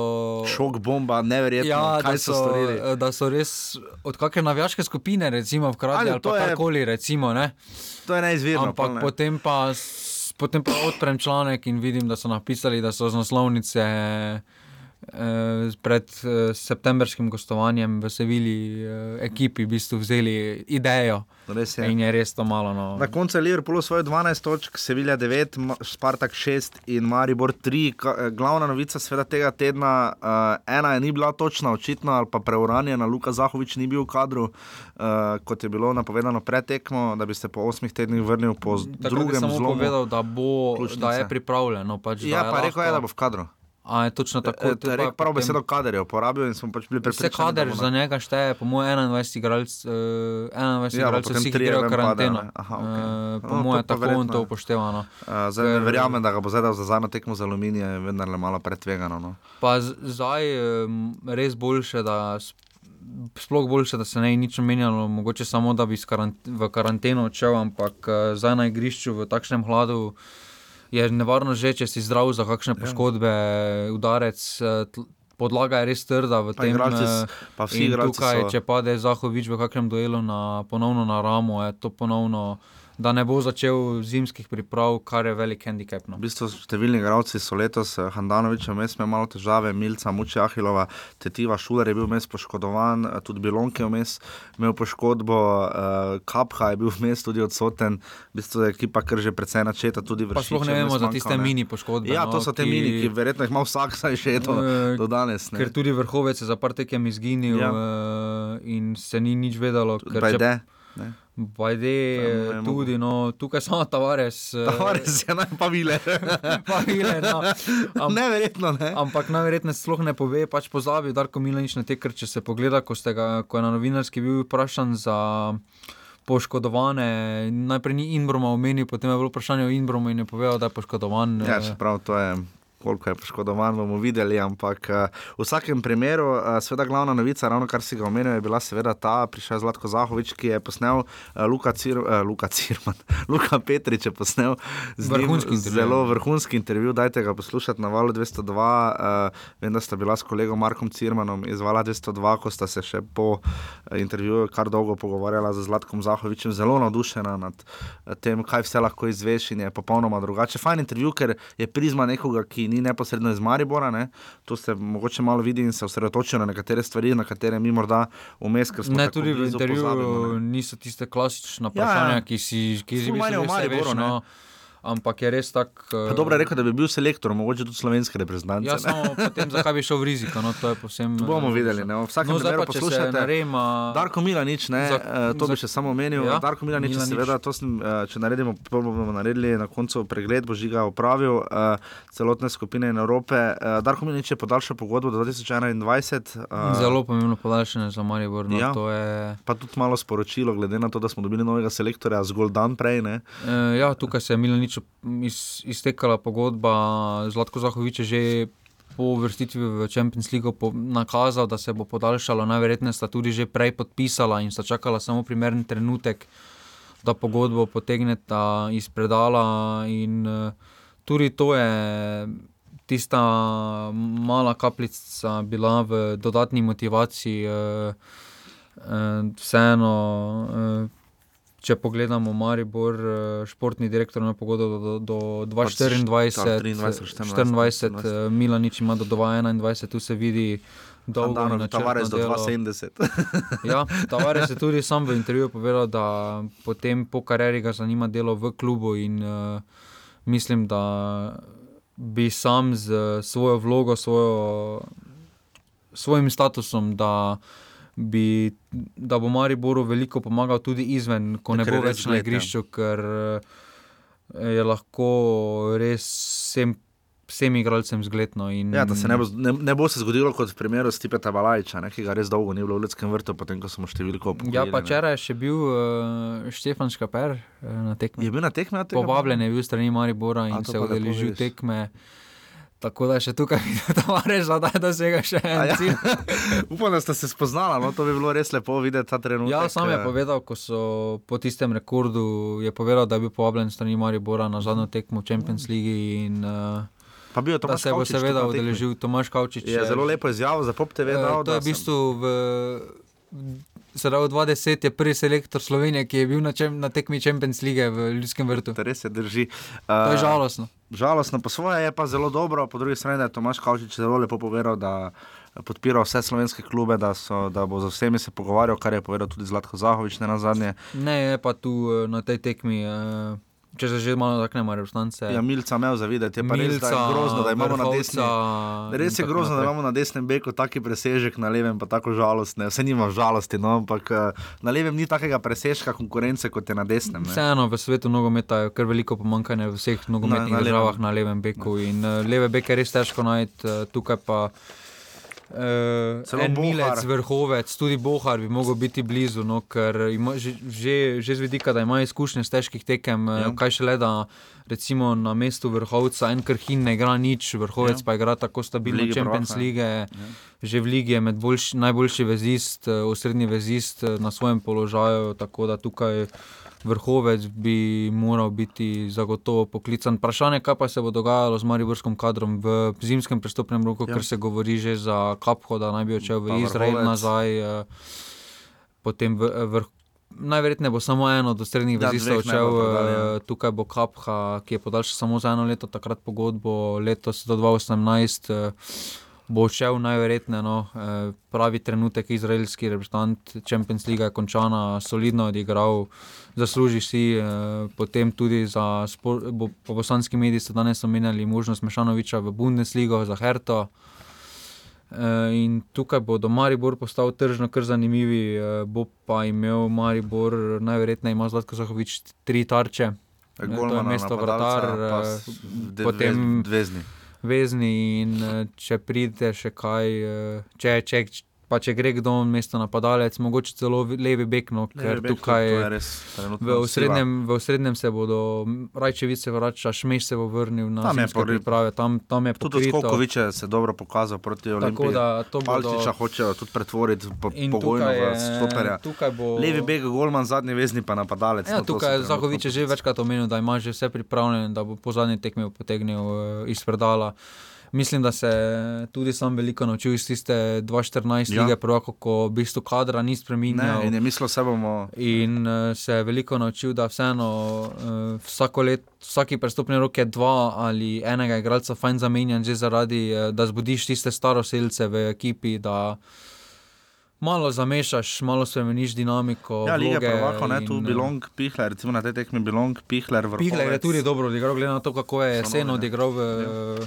Šok bomba, neverjetno. Ja, kaj so, so storili. Da so res od kakšne navijaške skupine, recimo, vkradli ali karkoli, recimo. Ne? To je neizvirno. Ampak ne. potem pa. Potem pa odprem članek in vidim, da so napisali, da so z naslovnice. Eh, pred eh, septembrskim gostovanjem v Sevilji, eh, ekipi, v bistvu vzeli idejo. Je. In je res to malo. No. Na koncu je Liverpool svoj 12 točk, Sevilja 9, Spartak 6 in Maribor 3. Glavna novica sveda tega tedna, ena je ni bila točna, očitno, ali pa preuranjena, Luka Zahovič ni bil v kadru, kot je bilo napovedano pred tekmo, da bi se po 8 tednih vrnil po Tako drugem zlomu. Povedal, da, bo, da je pripravljen. Pač, ja, pa rekel je, da bo v kadru. A je točno tako. E, e, Rekel prav besedo kader je uporabil in smo pač bili prepričani. Vse kader za njega šteje, po mojem, 21 igralcev, uh, 21 ja, igralcev, vsi v karanteno. Aha, okay. uh, po no, mojem, tako on to upoštevano. Uh, zdaj ne verjamem, da ga bo zdaj za zadnjo tekmo za aluminij, vendar le malo pretvegano. No. Pa zdaj je res boljše, da. Sploh boljše, da se ne nič menjalo, mogoče samo da bi v karanteno odšel, ampak uh, zdaj na igrišču v takšnem hladu je nevarno že, če si zdrav za kakšne ja. poškodbe, udarec. Eh, podlaga je res trda v tem primeru. Tukaj, če pade Zahovič v kakšnem duelu na, ponovno na ramo, je to ponovno da ne bo začel zimskih priprav, kar je velik handicap. No. V bistvu številni igralci so letos, eh, Handanovič je vmes imel malo težave, Milca, Muči Ahilova, Tetiva Šuler je bil vmes poškodovan, eh, tudi Bilonke je vmes imel poškodbo, uh, Kapha je bil vmes tudi odsoten, v bistvu je ekipa kar že precej načeta, Pa sploh ne vemo za tiste mini poškodbe. Ja, to no, so te mini, ki verjetno jih ima vsak, saj še to Eh, do danes. ne. Ker tudi vrhovec je za par tekem izginil Ja. ja. in se ni nič vedelo. ker če- Bajde. ne. Bajde, Tam je tudi, no, tukaj samo Tavares. eh, Tavares je najpavile. pa vile, no. Am- Neverjetno, ne. Ampak najverjetneje sploh ne pove, pač pozabi Darko Milanič na te, ker če se pogleda, ko, ga, ko je na novinarski bil vprašan za poškodovane, najprej ni Inbroma omenil, potem je bilo vprašanje o Inbromu in je povedal, da je poškodovan. Ja, eh, čeprav to je. Koliko je poškodovan, bomo videli, ampak uh, v vsakem primeru, uh, seveda, glavna novica, ravno kar si ga omenil, je bila seveda ta, prišel je Zlatko Zahovič, ki je posnel uh, Luka, Cir, Luka Cirman, Luka Petrič je posnel njim Vrhunski intervju. zelo vrhunski intervju. Dajte ga poslušati na valu 202. Uh, vem, da sta bila s kolegom Markom Cirmanom iz vala 202, ko sta se še po intervjuju kar dolgo pogovarjala z Zlatkom Zahovičem, zelo navdušena nad eh, tem, kaj vse lahko izveš in je popolnoma drugače. Fajn intervju, ker je prizma nekoga, ki ni neposredno iz Maribora, ne? to se mogoče malo vidi in se osredotoča na nekatere stvari, na katere mi morda vmes, ker smo Ne, tudi v intervjuju pozabimo, ne. niso tiste klasične Ja, vprašanja, ja. ki si ki Ful si manj je v Mariboru, ne. no, ampak je res tako. Pa dobro je rekel, da bi bil selektor, mogoče tudi slovenske reprezentance. Ja, samo potem, zakaj bi šel v riziko? No, to je povsem. Bomo eh, videli. Ne? V vsakem No, zdaj pa, poslušajte. narema. Darko Milanič, ne, Za- za, to bi za- še samo omenil. Ja, Darko Milanič, Milanič. seveda, to sem, eh, če naredimo, bomo naredili na koncu pregled, bo žiga opravil uh, celotne skupine in Evrope. Uh, Darko Milanič je podaljšal pogodbo do 2021. Uh, Zelo pomembno podaljšanje za Maribor. No, Ja. to je, Pa tudi malo sporočilo, glede na to, da smo dobili novega selektorja zgolj dan prej. Ne? eh, ja, tukaj se je Milanič iz, iztekala pogodba, Zlatko Zahovič je že. Po vrstitvi v Champions League nakazal, da se bo podaljšalo, najverjetneje sta tudi že prej podpisala in sta čakala samo primeren trenutek, da pogodbo potegneta iz predala. In, uh, tudi to je tista mala kapljica bila v dodatni motivaciji. Uh, uh, vseeno, uh, če pogledamo Maribor, uh, športni direktor na pogodbo do, do, do 2024, tak, 23, 24, 24, uh, Milanič ima do 2021, tu se vidi. dolgo in načrtno Tavares do delo. 270. Ja, Tavares je tudi sam v intervjuju povedal, da potem po karieri ga zanima delo v klubu in uh, mislim, da bi sam z svojo vlogo, svojo, svojim statusom, da, bi, da bo Mariboru veliko pomagal tudi izven, ko ne je bo več na ja. igrišču, ker eh, je lahko res vsem, vsem igralcem zgledno. In, Ja, da se ne bo, ne, ne bo se zgodilo kot v primeru Stipeta Balajča, ne, ki ga res dolgo ni bilo v Ljudskem vrtu, potem ko smo številko pogledali. Ja, pa včeraj je še bil uh, Štefan Škaper uh, na tekmi. Je bil na tekmi? tega? Povabljen je bil strani Maribora A, in to se lepo udeležil tekme. Tako da še tukaj vidiš, da da dosega še en ja. cilj. Upam, da ste se spoznala, no, to bi bilo res lepo videti ta trenutek. Ja, sam je eh, povedal, ko so po tistem rekordu, je povedal, da je bil povabljen strani Maribora na zadnjo tekmo v Champions League in uh, Pa bil je da Tomaž se bo Kavčič seveda udeležil Tomaš Kavčič. Je zelo lepo izjavo za Pop TV. Eh, Dal, To je v bistvu v. Sedaj v 20 je prvi selektor Slovenije, ki je bil na, čem, na tekmi Champions League v Ljudskem vrtu. sem, res se drži. To je Eh, žalostno. Žalostno, po svoje je pa zelo dobro, po drugi strani je Tomaš Kavčič zelo lepo povedal, da podpira vse slovenske klube, da, so, da bo z vsemi se pogovarjal, kar je povedal tudi Zlatko Zahovič, ne na zadnje. Ne, je pa tu eh, na tej tekmi, eh, če se že malo taknemo, reprezentance. Ja, Milca imel zavideti, je pa res da je grozno, da imamo na desni. Res je grozno, da imamo na desnem beku taki presežek, na levem pa tako žalostne. Vse nima žalosti, no, ampak eh, na levem ni takega presežka konkurence, kot je na desnem. Ne. Vseeno v svetu nogometa je kar veliko pomankanja v vseh nogometnih Na- na državah na levem beku. In uh, leve beke je res težko najti, uh, tukaj pa. Uh, en milec, vrhovec, tudi Bohar bi mogel biti blizu, no, ker ima že, že, že z vidika, da ima izkušnje z težkih tekem, Ja. ja. kaj šele da recimo na mestu vrhovca en krhin ne igra nič, vrhovec Ja. pa igra tako stabilno Ligi Champions prvaka, ja. Že v Ligi je med boljši, najboljši vezist, eh, osrednji vezist eh, na svojem položaju, tako da tukaj vrhovec bi moral biti zagotovo poklican. Vprašanje, kaj pa se bo dogajalo z Mariborskim kadrom v zimskem prestopnem roku, Ja. ker se govori že za Kapho, da naj bi odšel Pa v Izrael Vrhovec. nazaj. eh, Potem v, vrh, Najverjetneje bo samo eno od srednjih vezistov dveh ne odšel, prodali, ja. eh, tukaj bo Kapha, ki je podaljšal samo za eno leto, takrat pogodbo, letos do 2018. eh, Bo šel najverjetneje, no, eh, pravi trenutek, izraelski reprezentant, Champions League je končana, solidno odigral, zasluži si, eh, potem tudi za, spor- bo, po bosanski mediji so danes omenjali možnost Mešanoviča v Bundesligo za Herto. Eh, In tukaj bodo Maribor postal tržno kar zanimivi, eh, bo pa imel Maribor, najverjetneje ima Zlatko Zahovič tri tarče, to je Golmana, mesto vratar, eh, de- potem- Dvezni. vezni in eh, če pride še kaj, eh, če, če, pa če gre kdo mesto napadalec, mogoče celo vi- levi bek, no, ker Levi bek, tukaj. trenutno V osrednjem, v osrednjem se bodo, Rajčevič se vrača, Šmeš se bo vrnil na Tam priprave, tam, tam je Tudi pokrito. Skokoviča se je dobro pokazal proti Olimpiji. bodo... hočejo tudi pretvoriti po, pogojno v stoperja. tukaj bo... Levi beg, Golman, zadnji vezni pa napadalec. Ja, no, tukaj je Zahovič že večkrat omenil, da ima že vse pripravljeno, da bo po zadnji tekmi potegnil uh, iz predala. Mislim, da se je tudi sam veliko naučil iz tiste 2014 Ja. lige, prvako, ko v bistvu kadra ni spremenil. In je mislil, se bomo. In uh, se je veliko naučil, da vseeno uh, vsako let, vsaki prestopni rok je dva ali enega igralca fajn zamenjan, že zaradi, uh, da zbudiš tiste staroseljce v ekipi. Da, Malo zamešaš, malo spremeniš dinamiko. Ja, Liga vloge prvako, ne, tu in, eh, Bilong, Pihler, recimo na tej tekmi Bilong, Pihler, vrhovec. Pihler je tudi dobro odigral, glede na to, kako je jesen ne. odigral v uh,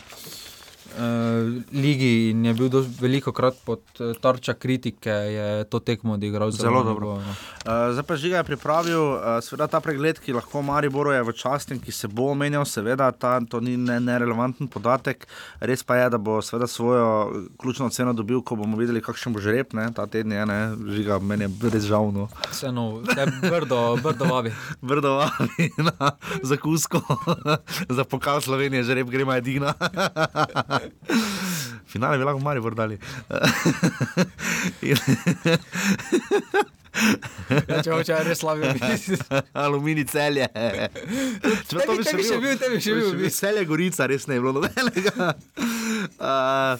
ligi in je bil veliko krat pod uh, tarča kritike, je to tekmo odigral Zelo na dobro. nivoju, no. Uh, zdaj pa Žiga je pripravil, uh, seveda ta pregled, ki lahko Mariboru je v časti in ki se bo omenjal, seveda ta, to ni ne- nerelevanten podatek. Res pa je, da bo seveda svojo ključno ceno dobil, ko bomo videli, kakšen bo žreb, ne, ta teden je, ne, Žiga, meni je res žal. No. Vseeno, vse brdo, brdo vabi. Brdovavi na zakusko, za pokal Slovenije, žreb gremo edina. Finale bi lahko Maribor dali. In- Ja, če hoče res slabi biti. Aluminij celje. Čeprav to Tebi- tebi še bil, tebi še bil. Celje gorica, res ne je bilo nobenega. Uh,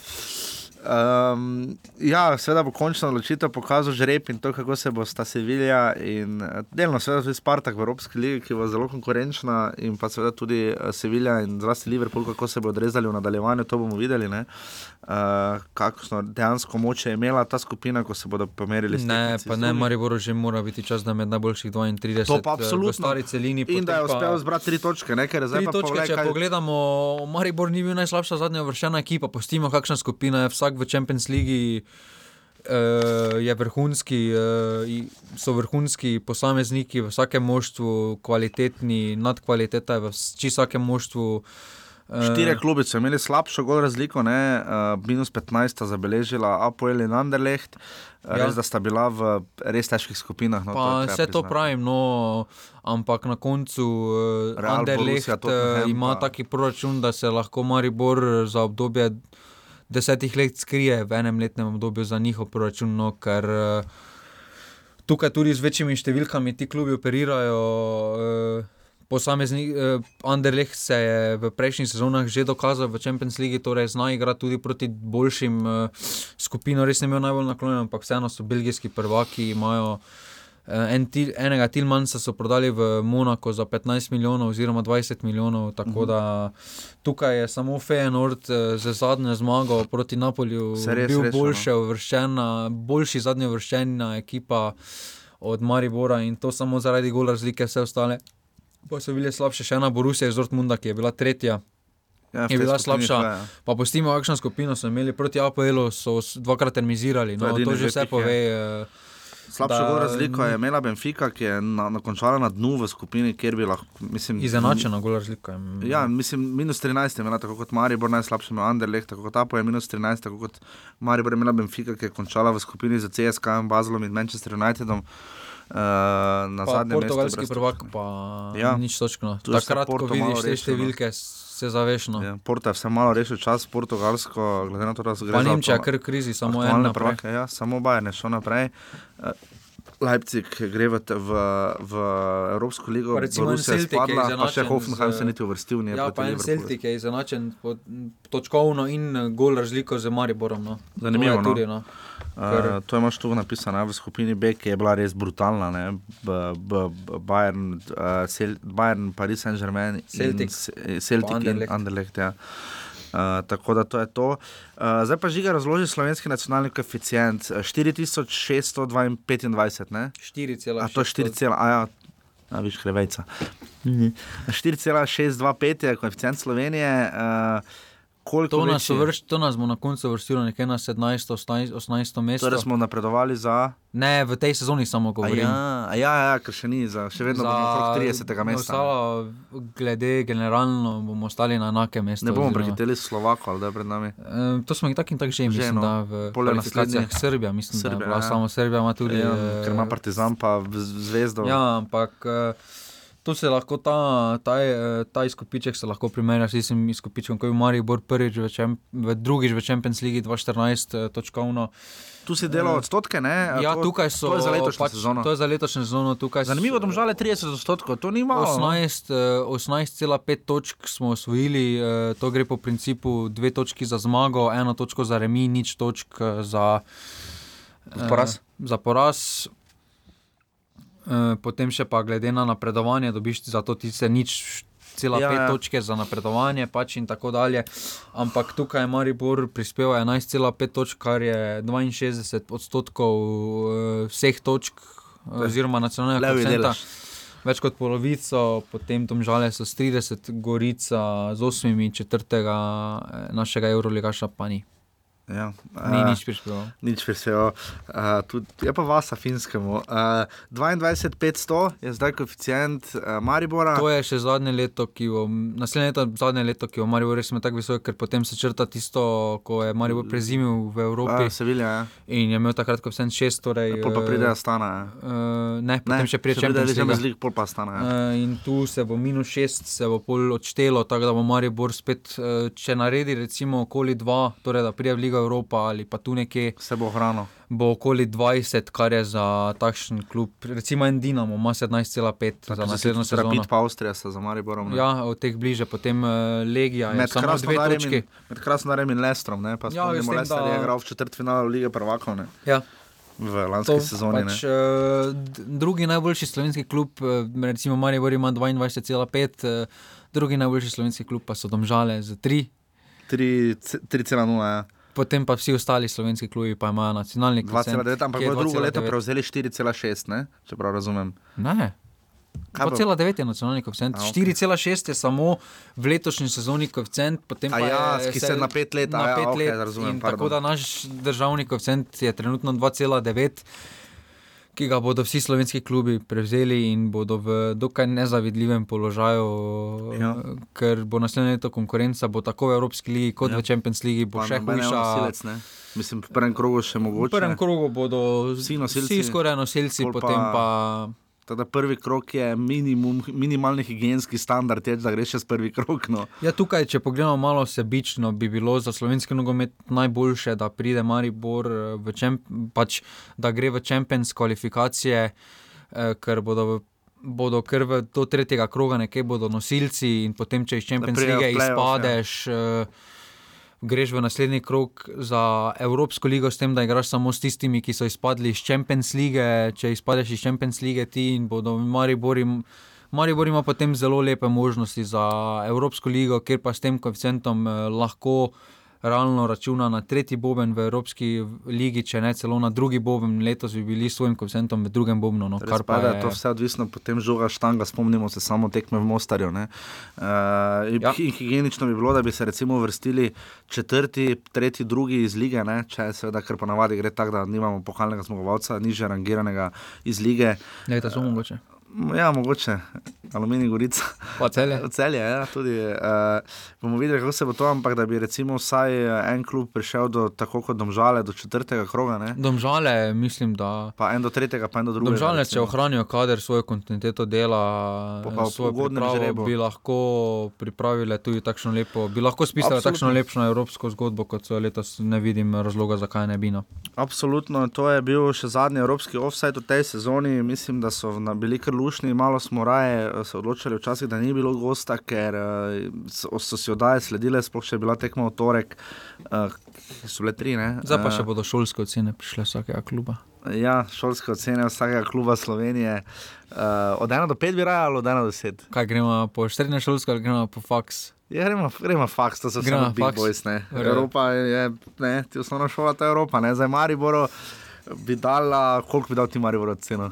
Um, ja, seveda bo končna odločitev pokazal žreb in to, kako se bo sta Sevilja in eh, delno seveda tudi Spartak v Evropski ligi, ki bo zelo konkurenčna in pa seveda tudi eh, Sevilja in zlasti Liverpool, kako se bo odrezali v nadaljevanju, to bomo videli, ne. Uh, kakšno dejansko moč je imela ta skupina, ko se bodo pomerili s Ne, tekmeci pa ne, drugih. Mariboru že mora biti čas, da med najboljših 32 To pa absolutno. stari celini. In da je uspel zbrati tri točke, ne, ker je zdaj Tri točke, poglej, če kaj- pogledamo, Maribor ni bil najslabša zadnja vršena ekipa, postimo, kakšna skupina je vsak v Champions League. Uh, je vrhunski, uh, so vrhunski posamezniki v vsakem moštvu, kvalitetni, nadkvaliteta je v vsakem moštvu. Uh, Štiri klubi so imeli slabšo gol razliko, ne, uh, minus 15 sta zabeležila Apoel in Anderlecht, ja. Res da sta bila v res težkih skupinah. No, Pa treba vse to pravim, no, ampak na koncu uh, Real, Anderlecht Borussia, Tottenham ima pa- taki proračun, da se lahko Maribor za obdobje desetih let skrije v enem letnem obdobju za njihov proračun, no, ker uh, tukaj tudi z večjimi številkami ti klubi operirajo. Uh, Posamezni uh, Anderlecht se je v prejšnjih sezonah že dokazal v Champions League, torej zna igrati tudi proti boljšim uh, skupinam, res ne imel najbolj naklonjen, ampak vseeno so belgijski prvaki, imajo uh, en til, enega Tilmansa so prodali v Monako za 15 milijonov oziroma 20 milijonov, tako da tukaj je samo Feyenoord uh, z zadnjo zmago proti Napolju res bil no. boljše uvrščena, boljši zadnjo uvrščena ekipa od Maribora in to samo zaradi gol razlike, vse ostale. Pa so bile slabše, še ena Borussia iz Dortmunda, ki je bila tretja, Ja, je bila slabša. to je, ja. pa postimo, kakšno skupino so imeli proti APL-u, so dvakrat termizirali. To No, edini to že vse pih je. Slabšo da- razliko je imela Benfica, ki je na, na končala na dnu v skupini, kjer bi lahko. Mislim, Izenačena gol razlika. Ja, mislim, minus 13 je imela tako kot Maribor, najslabše ima Anderlecht, tako kot Apo je minus 13, tako kot Maribor je imela Benfica, ki je končala v skupini z CSK, Bazelom in Manchester Unitedom. Uh, na pa zadnjem portugalski mestu. prvak, pa Ja. nič točno. Takrat, ko vidiš te no. številke, se zaveš. No. Ja, Porto je vse malo rešil čas, Portugalsko, glede na to, da so gre Pa Nemčija, aktual- kar krizi, samo en aktualne naprej. prvake, Ja, samo Bayern je šel naprej. Eh, Leipzig gre v, v, v Evropsko ligo, recimo Borussia Celtic je spadla, pa še Hoffenheim z- se niti uvrstil. Ja, pa en. Celtic je izenačen točkovno in eh, gol razliko z Mariborom. No. Zanimivo, To je Tudi, no. Uh, to imaš tu napisano ne, v skupini B, ki je bila res brutalna. ne, B, B, B, Bayern, uh, Cel, Bayern, Paris Saint-Germain, in Celtic. Eh, Celtic Pa in Anderlecht. Anderlecht. Ja. Uh, tako da to je to. Uh, zdaj pa žiga razloži slovenski nacionalni koeficient eh, 4625, ne? 4,6. A to je 4, cela- a ja, a viš krevejca. 4,625 je koeficient Slovenije. Uh, koliko To nas, vrš, to nas bo na koncu vrstilo nekje na 17, 18, 18 mesto. Torej smo napredovali za. Ne, v tej sezoni samo A govorim. ja, a ja, ja, ker še ni, za, še vedno bomo okrog 30. mesta. Ostalo, glede generalno, bomo ostali na enakem mestu. Ne bomo oziroma- prehiteli Slovako, ali da je pred nami. E, to smo jih tako in tako že, Že, mislim, no. da v kvalifikacijah. Srbija, mislim, Srbija, da je bila ja. samo Srbija, ima tudi. Ja, eh, ker ima Partizan pa zvezdo. Ja, ampak eh, to se lahko ta, ta, eh, ta izkupiček se lahko primerja s tistim izkupičkom, ko je Maribor prvič v, čem, v drugič v Champions League 2014 eh, točkovno. Tu si delal odstotke, ne? Ja, to, tukaj so. To je za letošnjo pač, sezono. To je za letošnjo sezono. Zanimivo, da žale 30 odstotkov, to ni malo. no. 18, eh, 18,5 točk smo osvojili, eh, to gre po principu dve točki za zmago, eno točko za remi, nič točk eh, za eh, Poraz. Za poraz. Eh, Potem še pa glede na napredovanje, dobiš za to tiste nič. Cela Ja, pet ja. točke za napredovanje, pač in tako dalje. Ampak tukaj je Maribor prispeval 11,5 točk, kar je 62 odstotkov eh, vseh točk, eh, oziroma nacionalnega delež. Več kot polovico, potem Tomžale so s 30, Gorica z 8, četrtega eh, našega Euroligaša pa ni. Ja, Ni eh, nič prispeval. Nič presvejo. Uh, tudi, je pa vasa finskemu. Uh, 22,500 je zdaj koeficient uh, Maribora. To je še zadnje leto, ki jo, naslednje leto, zadnje leto, ki jo Maribor res tako visoko, ker potem se črta tisto, ko je Maribor prezimil v Evropi Uh, Sevilja, ja. in je imel takrat koeficient 6, torej. pol pa eh, pride Astana. Ja. Uh, ne, potem še prije Champions Champions League. League, pol pa Astana. Ja. Uh, in tu se bo minus 6, se bo pol odštelo, tako da bo Maribor spet, uh, če naredi recimo okoli 2, torej da prije v Ligo Evropa ali pa tu nekje, Se bo ohranil. bo okoli 20, kar je za takšen klub. Recimo en Dinamo ima 17,5 za naslednjo sezono. Rapid pa Avstrija sta za Mariborom. ne. Ja, od teh bliže, potem uh, Legija, Med Krasnodarjem in, med Krasnodarjem in Lestrom, ne? pa Ja, spomnimo, Lester da- je igral v četrtfinalu Lige prvakov ne? Ja, v lanski sezoni. pač, ne. uh, drugi najboljši slovenski klub, uh, recimo Maribor ima 22,5, uh, drugi najboljši slovenski klub pa so Domžale z 3. Tri- c- 3,0, ja. Potem pa vsi ostali slovenski klubi pa imajo nacionalni klub. 2,9, ampak drugo leto prevzeli 4,6, ne? če prav razumem. Ne. Kaj pa- 2,9 je nacionalni koeficient, okej. 4,6 je samo v letošnji sezoni koeficient, potem A pa ja, je ki se na pet let, a na ja, pet okej, let. razumem, tako da naš državni koeficient je trenutno 2,9, ki ga bodo vsi slovenski klubi prevzeli in bodo v dokaj nezavidljivem položaju, Ja. ker bo naslednje leto konkurenca bo tako v Evropski ligi kot Ja. v Champions League, bo Pa še hujša. Mislim, v prvem krogu še V mogoče. prvem krogu bodo Vsi nosilci, vsi skoraj nosilci, pol pa- potem pa Teda prvi krok je minimum, minimalni higijenski standard, je, da greš čez prvi krok. No. Ja, tukaj, če pogledamo malo sebično, bi bilo za slovenski nogomet najboljše, da pride Maribor, eh, v čemp, pač, da gre v Champions kvalifikacije, eh, ker bodo, v, bodo kar v do tretjega kroga nekje bodo nosilci in potem, če iz Champions v lige ja. izpadeš. Greš v naslednji krog za Evropsko ligo, s tem, da igraš samo s tistimi, ki so izpadli iz Champions League. Če izpadeš iz Champions League, ti in bodo Maribor im- Maribor ima potem zelo lepe možnosti za Evropsko ligo, kjer pa s tem koeficientom eh, lahko realno računa na tretji boben v Evropski ligi, če ne celo na drugi boben. Letos bi bili s svojim koeficientom v drugem bobnu. No, Kar pa je to vse odvisno, potem žoga štanga, spomnimo se samo tekme v Mostarju. Uh, Ja. ja. Higienično bi bilo, da bi se recimo vrstili četrti, tretji, drugi iz lige, ne? če seveda, ker ponavadi gre tako, da nimamo pokalnega zmagovalca, niže rangiranega iz lige. Ne, to so mogoče. Ja, mogoče. Aluminij Gorica. Pa celje. Celje, ja, tudi. Uh, bomo videli, kako se bo to, ampak da bi recimo vsaj en klub prišel do tako kot domžale, do četrtega kroga. Ne? Domžale, mislim, da. Pa en do tretjega, pa en do drugega. Domžale, če ohranijo kader, svojo kontinuiteto dela, pa svoj pripravo, bi lahko pripravili tudi takšno lepo, bi lahko spisali takšno lepšo evropsko zgodbo, kot so letos, ne vidim razloga, zakaj ne bi. No. Absolutno, to je bil še zadnji evropski offside v tej sezoni. Mislim, da so bili kar lušni, malo smo raje se odločili včasih, da ni bilo gosta, ker uh, so, so si oddaje sledile, sploh če je bila tekma v torek, uh, so bile tri. Ne? Zdaj pa še bodo šolske ocene prišle vsakega kluba. Ja, šolske ocene vsakega kluba Slovenije. Uh, od 1 do 5 bi rajalo, od 1 do 10. Kaj gremo po 14 šolske ali gremo po faks? Ja, gremo, gremo faks, to so samo big boys. Ne. Evropa je, ne, ti osnovna šola, ta Evropa, ne, zdaj Mariboro bi dala, koliko bi dal ti Mariboro ceno?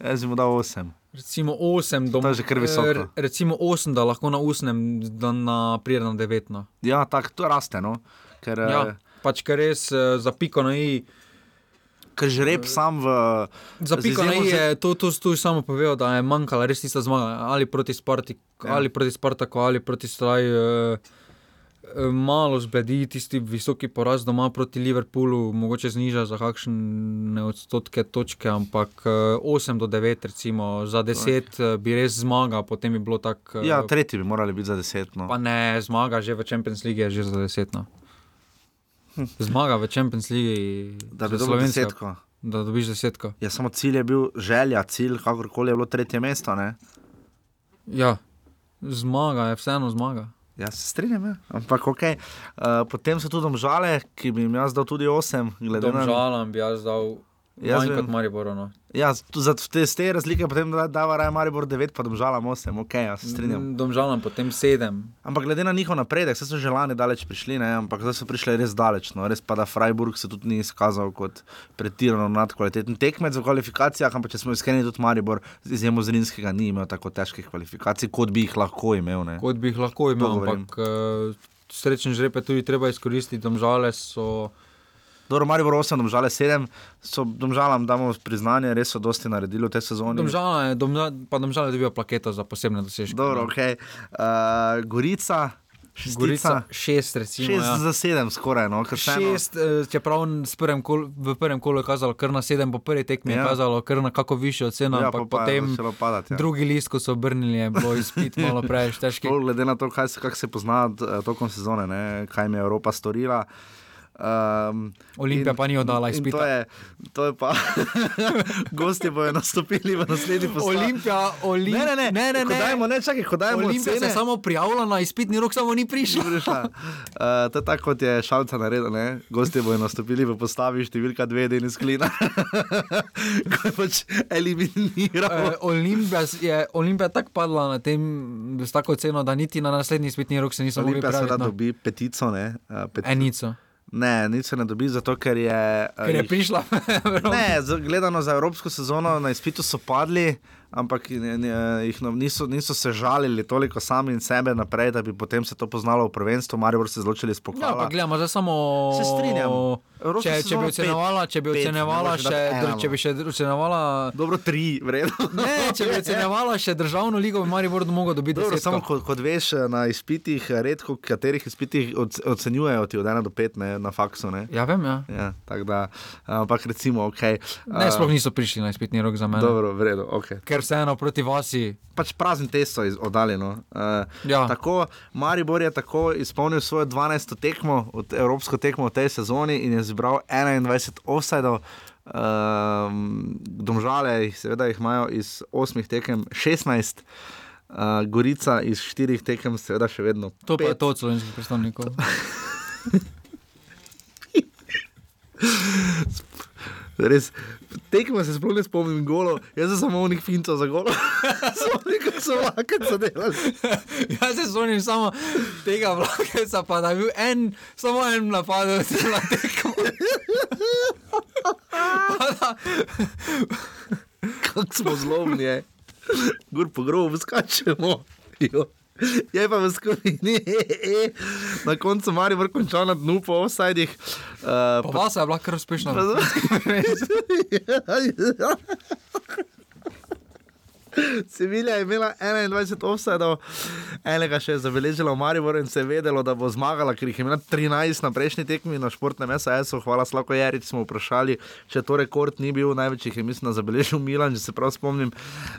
Jaz bi mu dal 8. Recimo 8, doma, to je že kar visoko. Recimo 8, da lahko na 8, da na pride na 9. No. Ja, tako to raste. No? Ker, ja, pač kar res za piko na i. Ker že rep sam v. Za piko na i je to, to, to samo povedal, da je manjkala res tista zmaga. Ali proti Spartaku, ja. ali proti Spartaku, ali proti Straju. Uh, malo zbedi tisti visoki poraz doma proti Liverpoolu, mogoče zniža za kakšne odstotke točke, ampak 8 do 9, recimo za 10 bi res zmaga, potem bi bilo tako. Ja, tretji bi morali biti za 10. No. Pa ne, zmaga že v Champions League je že za 10. No. Zmaga v Champions League, da bi dobil desetko. Da dobiš desetko. Ja, samo cilj je bil želja, cilj, kakorkoli je bilo tretje mesto. Ne? Ja, zmaga je vseeno zmaga. Ja, se strinjam, ja. ampak ok. Uh, potem so tudi domžale, ki bi jim jaz dal tudi 8. Domžalam bi jaz dal Jaz sem kot Maribor. No. Ja, za te, te razlike potem da, da raje Maribor 9, pa domžalam 8, ok, ja, se strinjam. Mm, domžalam potem 7. Ampak glede na njihov napredek, se so že lani daleč prišli, ne? ampak zdaj so prišli res daleč. No? Res pa da Freiburg se tudi ni izkazal kot pretirano nadkvaliteten tekmec v kvalifikacijah, ampak če smo iskreni, tudi Maribor z izjemo Zrinskega ni imel tako težkih kvalifikacij, kot bi jih lahko imel. Ne? Kot bi jih lahko imel, ampak uh, srečen žreb je tudi treba izkoristiti, domžale so. Dobro, Mari bo 8, domžale 7, so domžalam damo priznanje, res so dosti naredili v tej sezoni. Domžale, domžale, pa domžale dobijo plaketo za posebne dosežke. Dobro, ok. Uh, Gorica. Gorica, šest, recimo. Šest ja. za sedem, skoraj. No, šest, eh, čeprav prvem kol, v prvem kolu je kazalo kar na sedem, po prvi tekmi ja. je kazalo kar na kako višjo ceno, ja, ampak pa potem padati, ja. drugi list, ko so obrnili, je bilo izpit malo preveč težko. Glede na to, kaj se, se pozna eh, tokom sezone, ne, kaj jim je Evropa storila. Um, Olimpija in, pa ni oddala izpita. To je, to je pa, gosti bojo nastopili v naslednji postavi. Olimpija, Olimpija. Ne, ne, ne, ne, ne. Hodajmo, ne, čakaj, hodajmo. Olimpija se je samo prijavila na izpitni rok, samo ni prišla. prišla. Uh, to je tako, kot je šalca naredila, ne. Gosti bojo nastopili v postavi številka dve, da je sklina. Ko je pač eliminiral. Uh, Olimpija je Olimpija tako padla na tem, s tako ceno, da niti na naslednji izpitni rok se niso mogli prijaviti. Olimpija seveda no. dobi petico, ne. Uh, petico. Enico. Ne, nič se ne dobi, zato ker je. Ker je jih, prišla. ne, gledano za evropsko sezono na izpitu so padli ampak jih niso, niso se žalili toliko sami in sebe naprej, da bi potem se to poznalo v prvenstvu, Marijo se zločili s pokalom. Ja, gledamo, zdaj samo. Se strinjamo. Če, če bi ocenjevala, če bi ocenjevala še, če bi še ocenjevala. Dobro, tri, vredno. ne, če bi ocenjevala še državno ligo, bi Marijo mogel dobiti. Dobro, samo kot, kot veš, na izpitih, redko katerih izpitih ocenjujejo ti od 1 do 5 ne, na faksu. Ne. Ja, vem, ja. ja da, ampak recimo, ok. Ne, sploh niso prišli na izpitni rok za mene. Dobro, vredno, ok. Ker vseeno proti vasi. Pač prazen test so oddaljeno. Uh, ja. Tako Maribor je tako izpolnil svojo 12. tekmo, od, evropsko tekmo v tej sezoni in je zbral 21 offsajdov. Um, domžale, seveda jih imajo iz 8 tekem 16, uh, Gorica iz 4 tekem, seveda še vedno. To pet. pa je to od slovenskih predstavnikov. Res, tekmo se sploh ne spomnim golo, jaz sem samo v njih finco za golo. Spomnim, so vlake zadelali. jaz se spomnim samo tega vlake, pa da je bil en, samo en napad, da se je na tekmo. Kako smo zlomni, gor po grobu skačemo. Jo. Je pa v skupini, na koncu Mari vrh končal na dnu po offsajdih. Uh, pa vas je bila kar uspešna. Sevilja je imela 21 offsetov, enega še je zabeležila v Mariboru in se je vedelo, da bo zmagala, ker jih je imela 13 na prejšnji tekmi na športnem SAS-u. Hvala Slako Jarič smo vprašali, če to rekord ni bil največjih, je mislim, da zabeležil Milan, če se prav spomnim,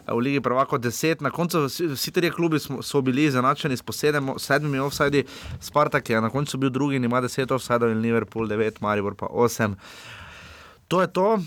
v Ligi Prvako 10. Na koncu vsi, vsi tri klubi smo, so bili izenačeni s po sedem, sedmimi offsidi, Spartak je na koncu bil drugi in ima 10 offsidov in Liverpool 9, Maribor pa 8. To je to.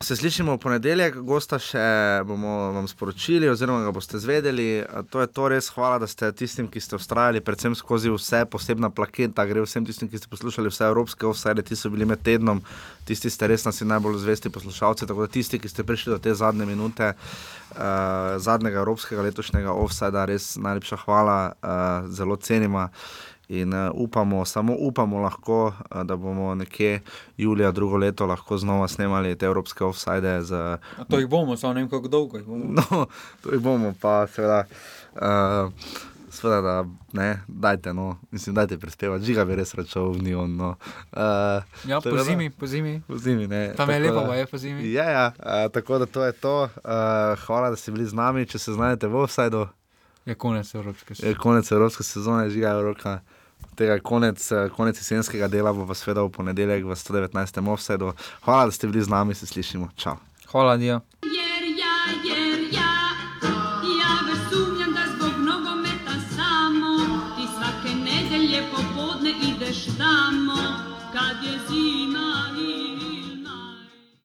Se slišimo v ponedeljek, gosta še bomo vam sporočili, oziroma ga boste zvedeli. To je to res, hvala, da ste tistim, ki ste ustrajali, predvsem skozi vse posebna plaketa, gre vsem tistim, ki ste poslušali vse evropske offside, ti so bili med tednom, tisti ste res nasi najbolj zvesti poslušalci, tako da tisti, ki ste prišli do te zadnje minute, uh, zadnjega evropskega letošnjega offside, res najlepša hvala, uh, zelo cenima. In uh, upamo, samo upamo, lahko, uh, da bomo nekje julija drugo leto lahko znova snemali te evropske offside. Z, A to jih bomo, samo ne vem, kako dolgo jih bomo. no, to jih bomo, pa seveda. Uh, Sveda, da ne, dajte, no, mislim, dajte prispevati, žiga bi res račal v Nion. No. Uh, Ja, po da- zimi, po zimi. Po zimi, ne. Tam je lepo, da- je po zimi. Ja, ja, uh, tako da to je to. Uh, hvala, da ste bili z nami. Če se znajdete v offsajdu, Je konec evropske je sezone. konec evropske sezone, žiga je roka. Tega konec, konec jesenskega dela, bo pa seveda v ponedeljek v 119. offsajdu. Hvala, da ste bili z nami, se slišimo. Čau. Hvala, Dija.